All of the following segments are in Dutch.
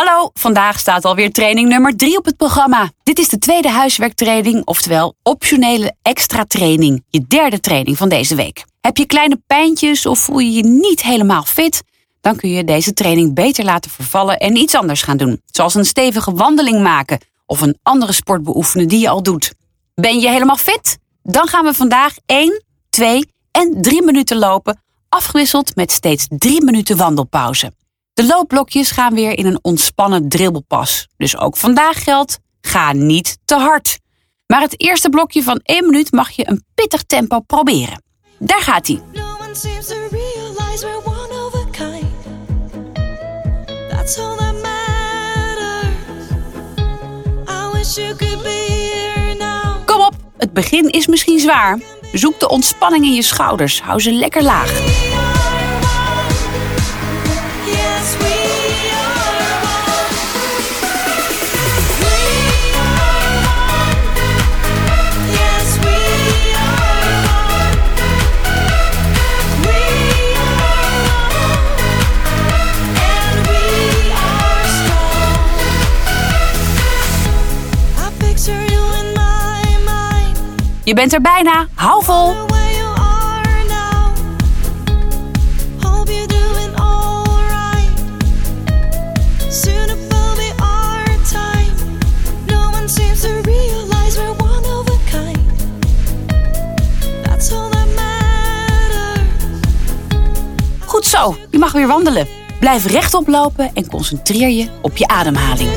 Hallo, vandaag staat alweer training nummer 3 op het programma. Dit is de tweede huiswerktraining, oftewel optionele extra training. Je derde training van deze week. Heb je kleine pijntjes of voel je je niet helemaal fit? Dan kun je deze training beter laten vervallen en iets anders gaan doen. Zoals een stevige wandeling maken of een andere sport beoefenen die je al doet. Ben je helemaal fit? Dan gaan we vandaag 1, 2 en 3 minuten lopen, afgewisseld met steeds 3 minuten wandelpauze. De loopblokjes gaan weer in een ontspannen dribbelpas. Dus ook vandaag geldt, ga niet te hard. Maar het eerste blokje van 1 minuut mag je een pittig tempo proberen. Daar gaat hij. Kom op, het begin is misschien zwaar. Zoek de ontspanning in je schouders. Hou ze lekker laag. A kind. That's all that matters. Goed zo, je mag weer wandelen. Blijf rechtop lopen en concentreer je op je ademhaling.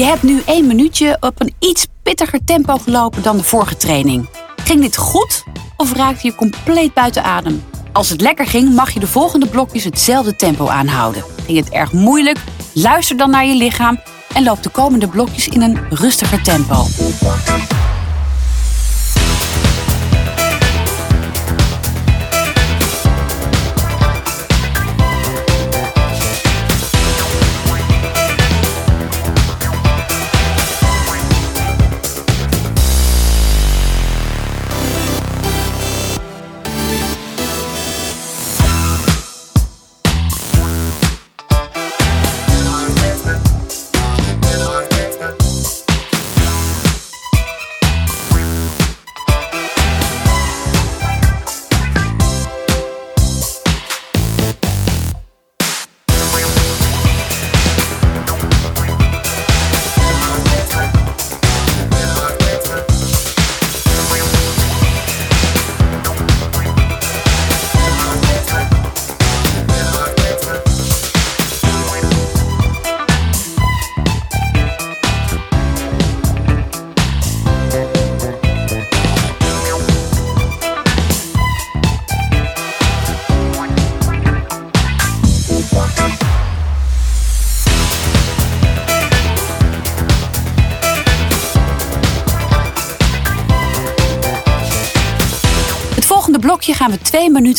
Je hebt nu één minuutje op een iets pittiger tempo gelopen dan de vorige training. Ging dit goed of raakte je compleet buiten adem? Als het lekker ging, mag je de volgende blokjes hetzelfde tempo aanhouden. Ging het erg moeilijk? Luister dan naar je lichaam en loop de komende blokjes in een rustiger tempo.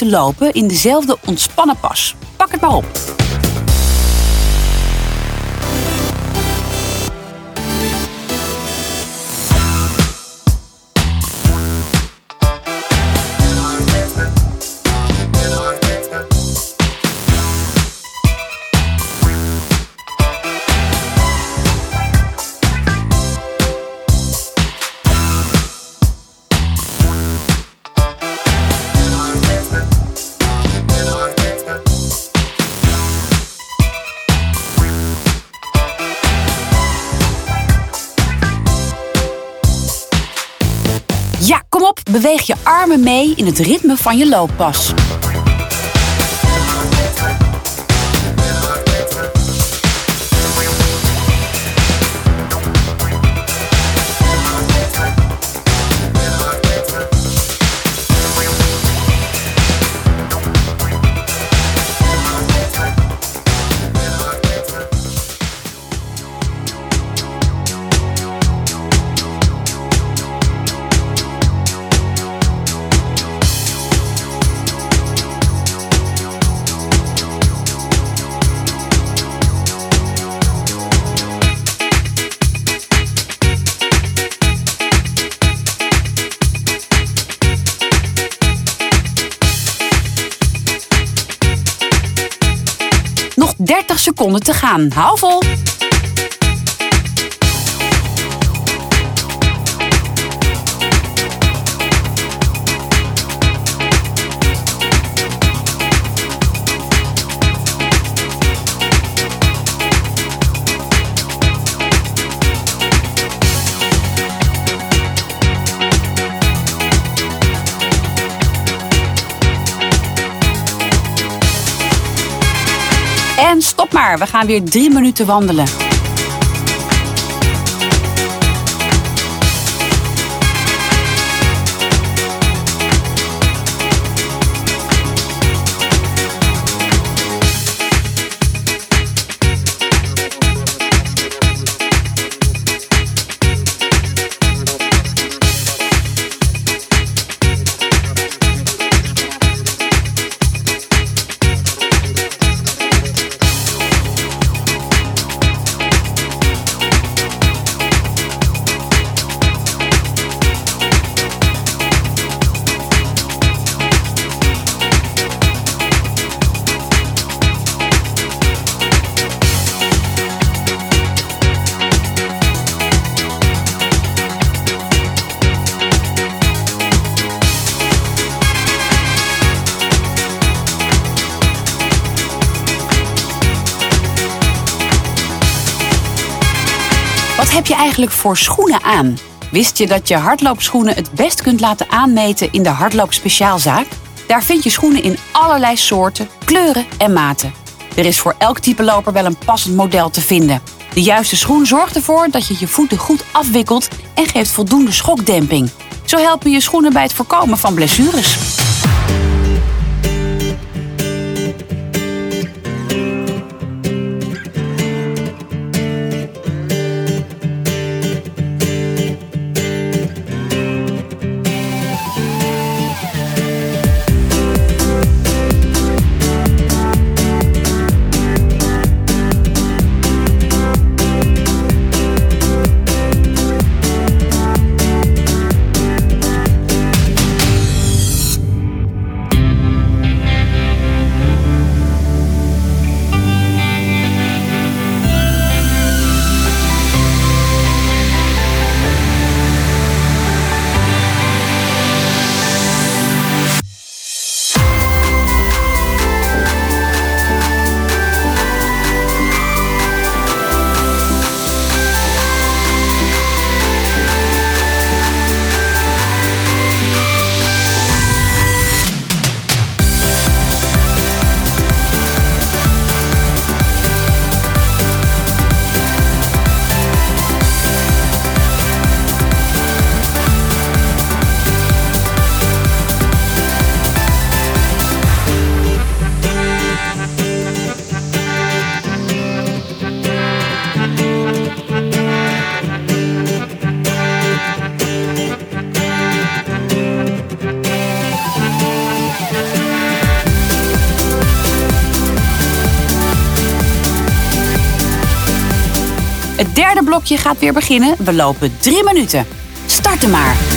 Lopen in dezelfde ontspannen pas. Pak het maar op. beweeg je armen mee in het ritme van je looppas. 30 seconden te gaan. Hou vol. maar, we gaan weer drie minuten wandelen. Heb je eigenlijk voor schoenen aan? Wist je dat je hardloopschoenen het best kunt laten aanmeten in de hardloopspeciaalzaak? Daar vind je schoenen in allerlei soorten, kleuren en maten. Er is voor elk type loper wel een passend model te vinden. De juiste schoen zorgt ervoor dat je je voeten goed afwikkelt en geeft voldoende schokdemping. Zo helpen je schoenen bij het voorkomen van blessures. Het derde blokje gaat weer beginnen. We lopen drie minuten. Starten maar.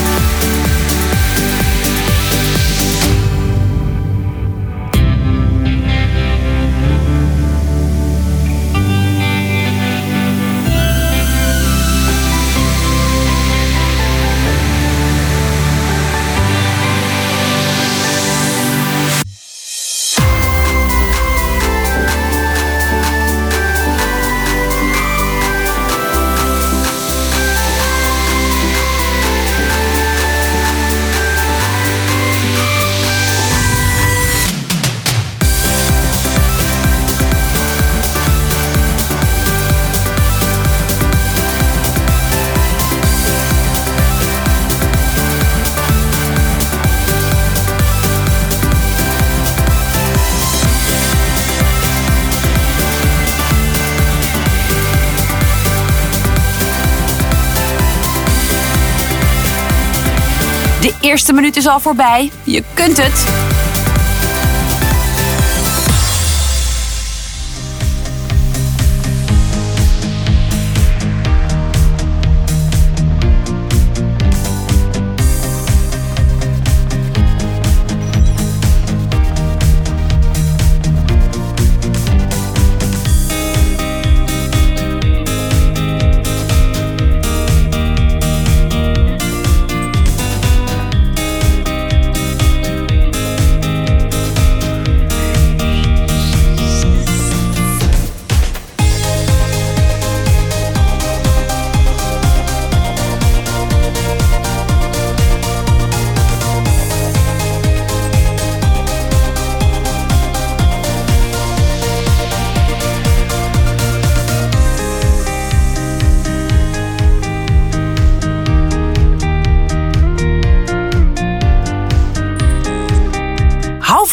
Eerste minuut is al voorbij. Je kunt het.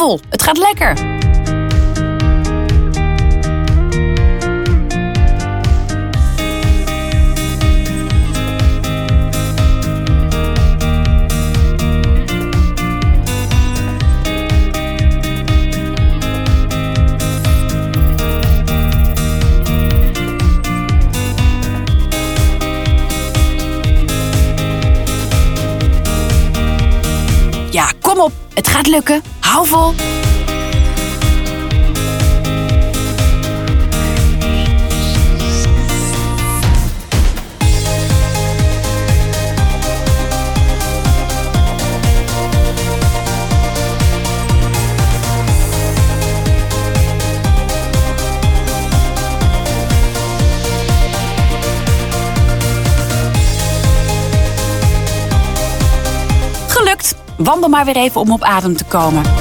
Vol, het gaat lekker. Ja, kom op, het gaat lukken. Gelukt. Wandel maar weer even om op adem te komen.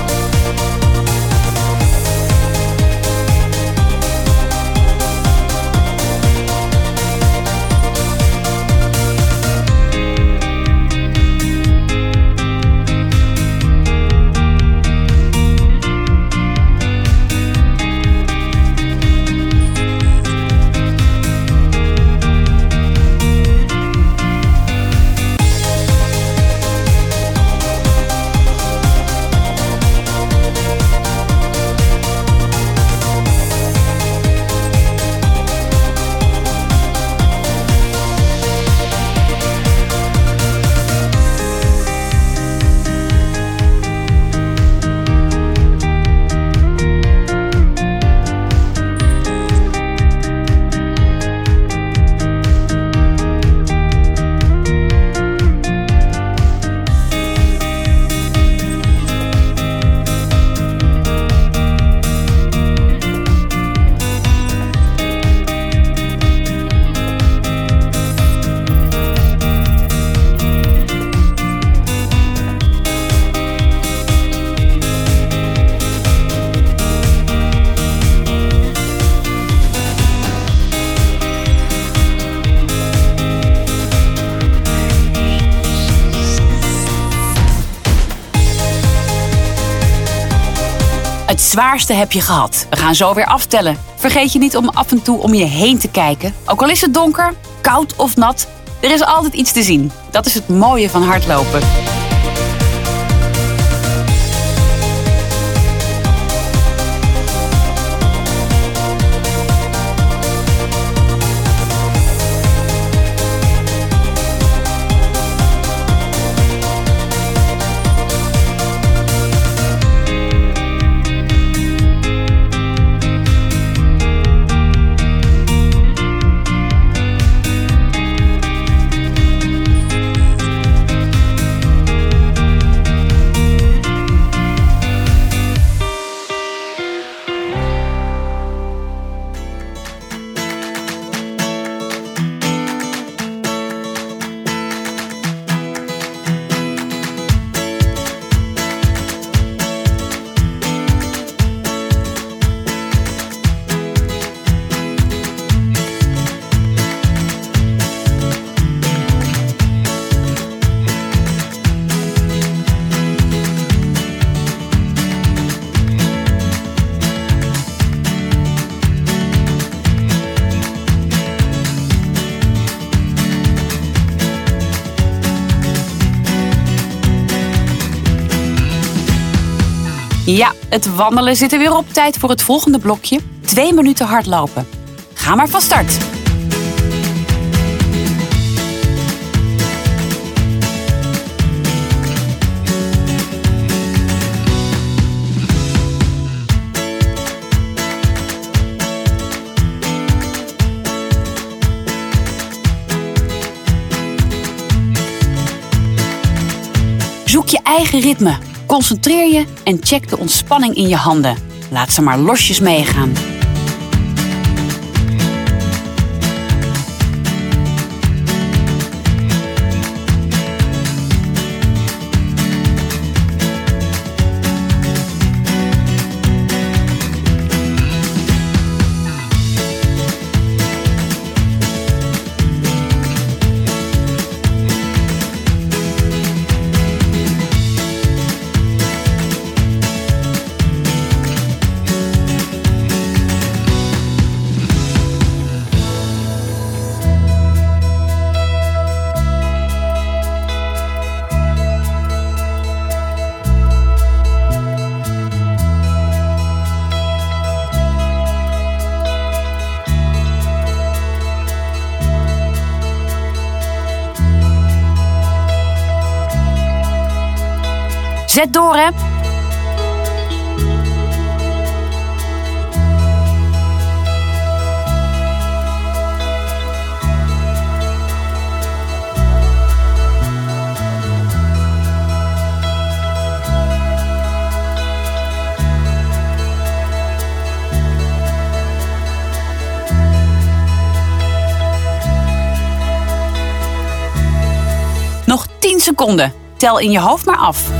Zwaarste heb je gehad. We gaan zo weer aftellen. Vergeet je niet om af en toe om je heen te kijken. Ook al is het donker, koud of nat, er is altijd iets te zien. Dat is het mooie van hardlopen. Het wandelen zit er weer op. Tijd voor het volgende blokje. Twee minuten hardlopen. Ga maar van start. Zoek je eigen ritme. Concentreer je en check de ontspanning in je handen. Laat ze maar losjes meegaan. 10 seconden. Tel in je hoofd maar af.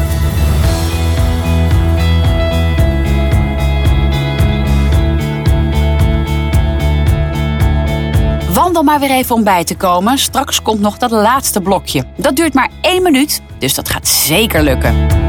Wandel maar weer even om bij te komen. Straks komt nog dat laatste blokje. Dat duurt maar één minuut, dus dat gaat zeker lukken.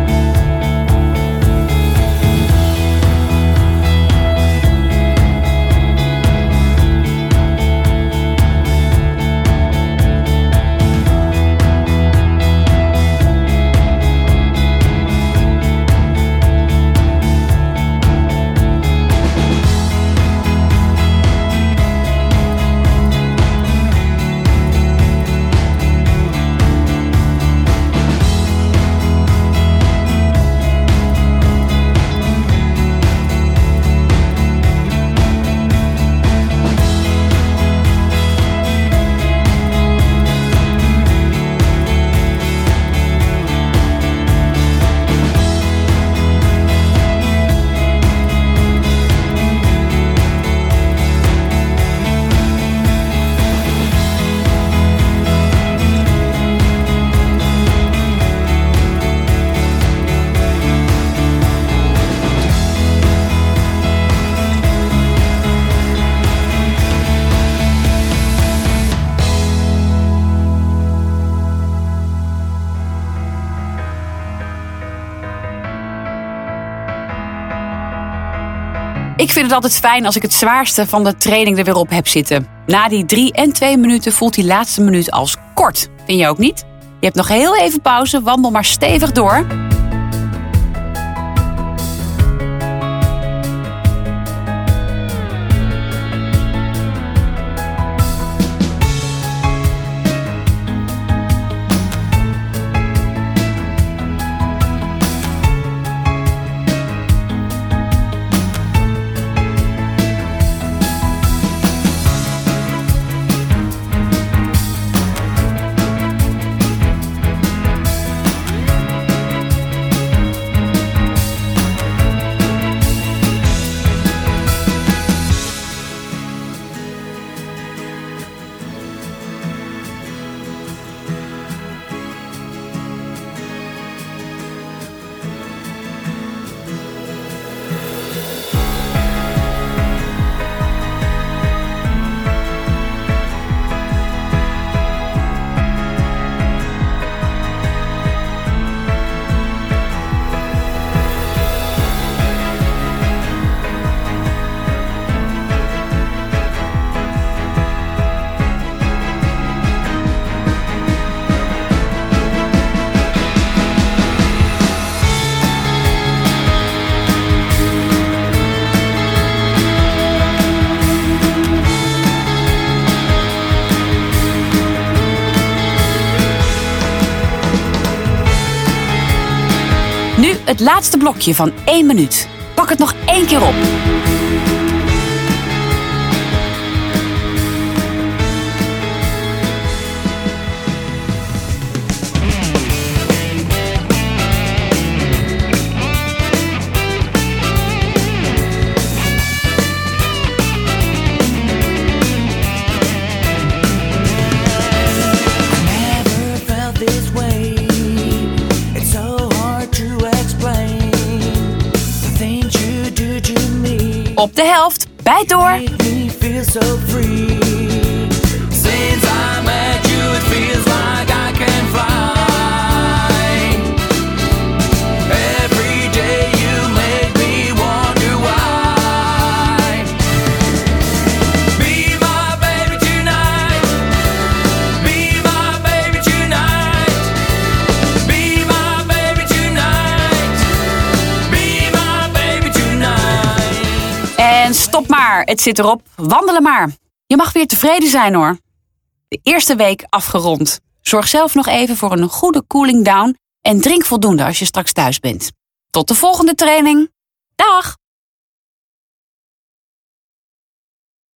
Vind het altijd fijn als ik het zwaarste van de training er weer op heb zitten. Na die drie en twee minuten voelt die laatste minuut als kort. Vind je ook niet? Je hebt nog heel even pauze, wandel maar stevig door. Nu het laatste blokje van 1 minuut. Pak het nog één keer op. Op de helft. Bijt door. Het zit erop. Wandelen maar. Je mag weer tevreden zijn hoor. De eerste week afgerond. Zorg zelf nog even voor een goede cooling down. En drink voldoende als je straks thuis bent. Tot de volgende training. Dag!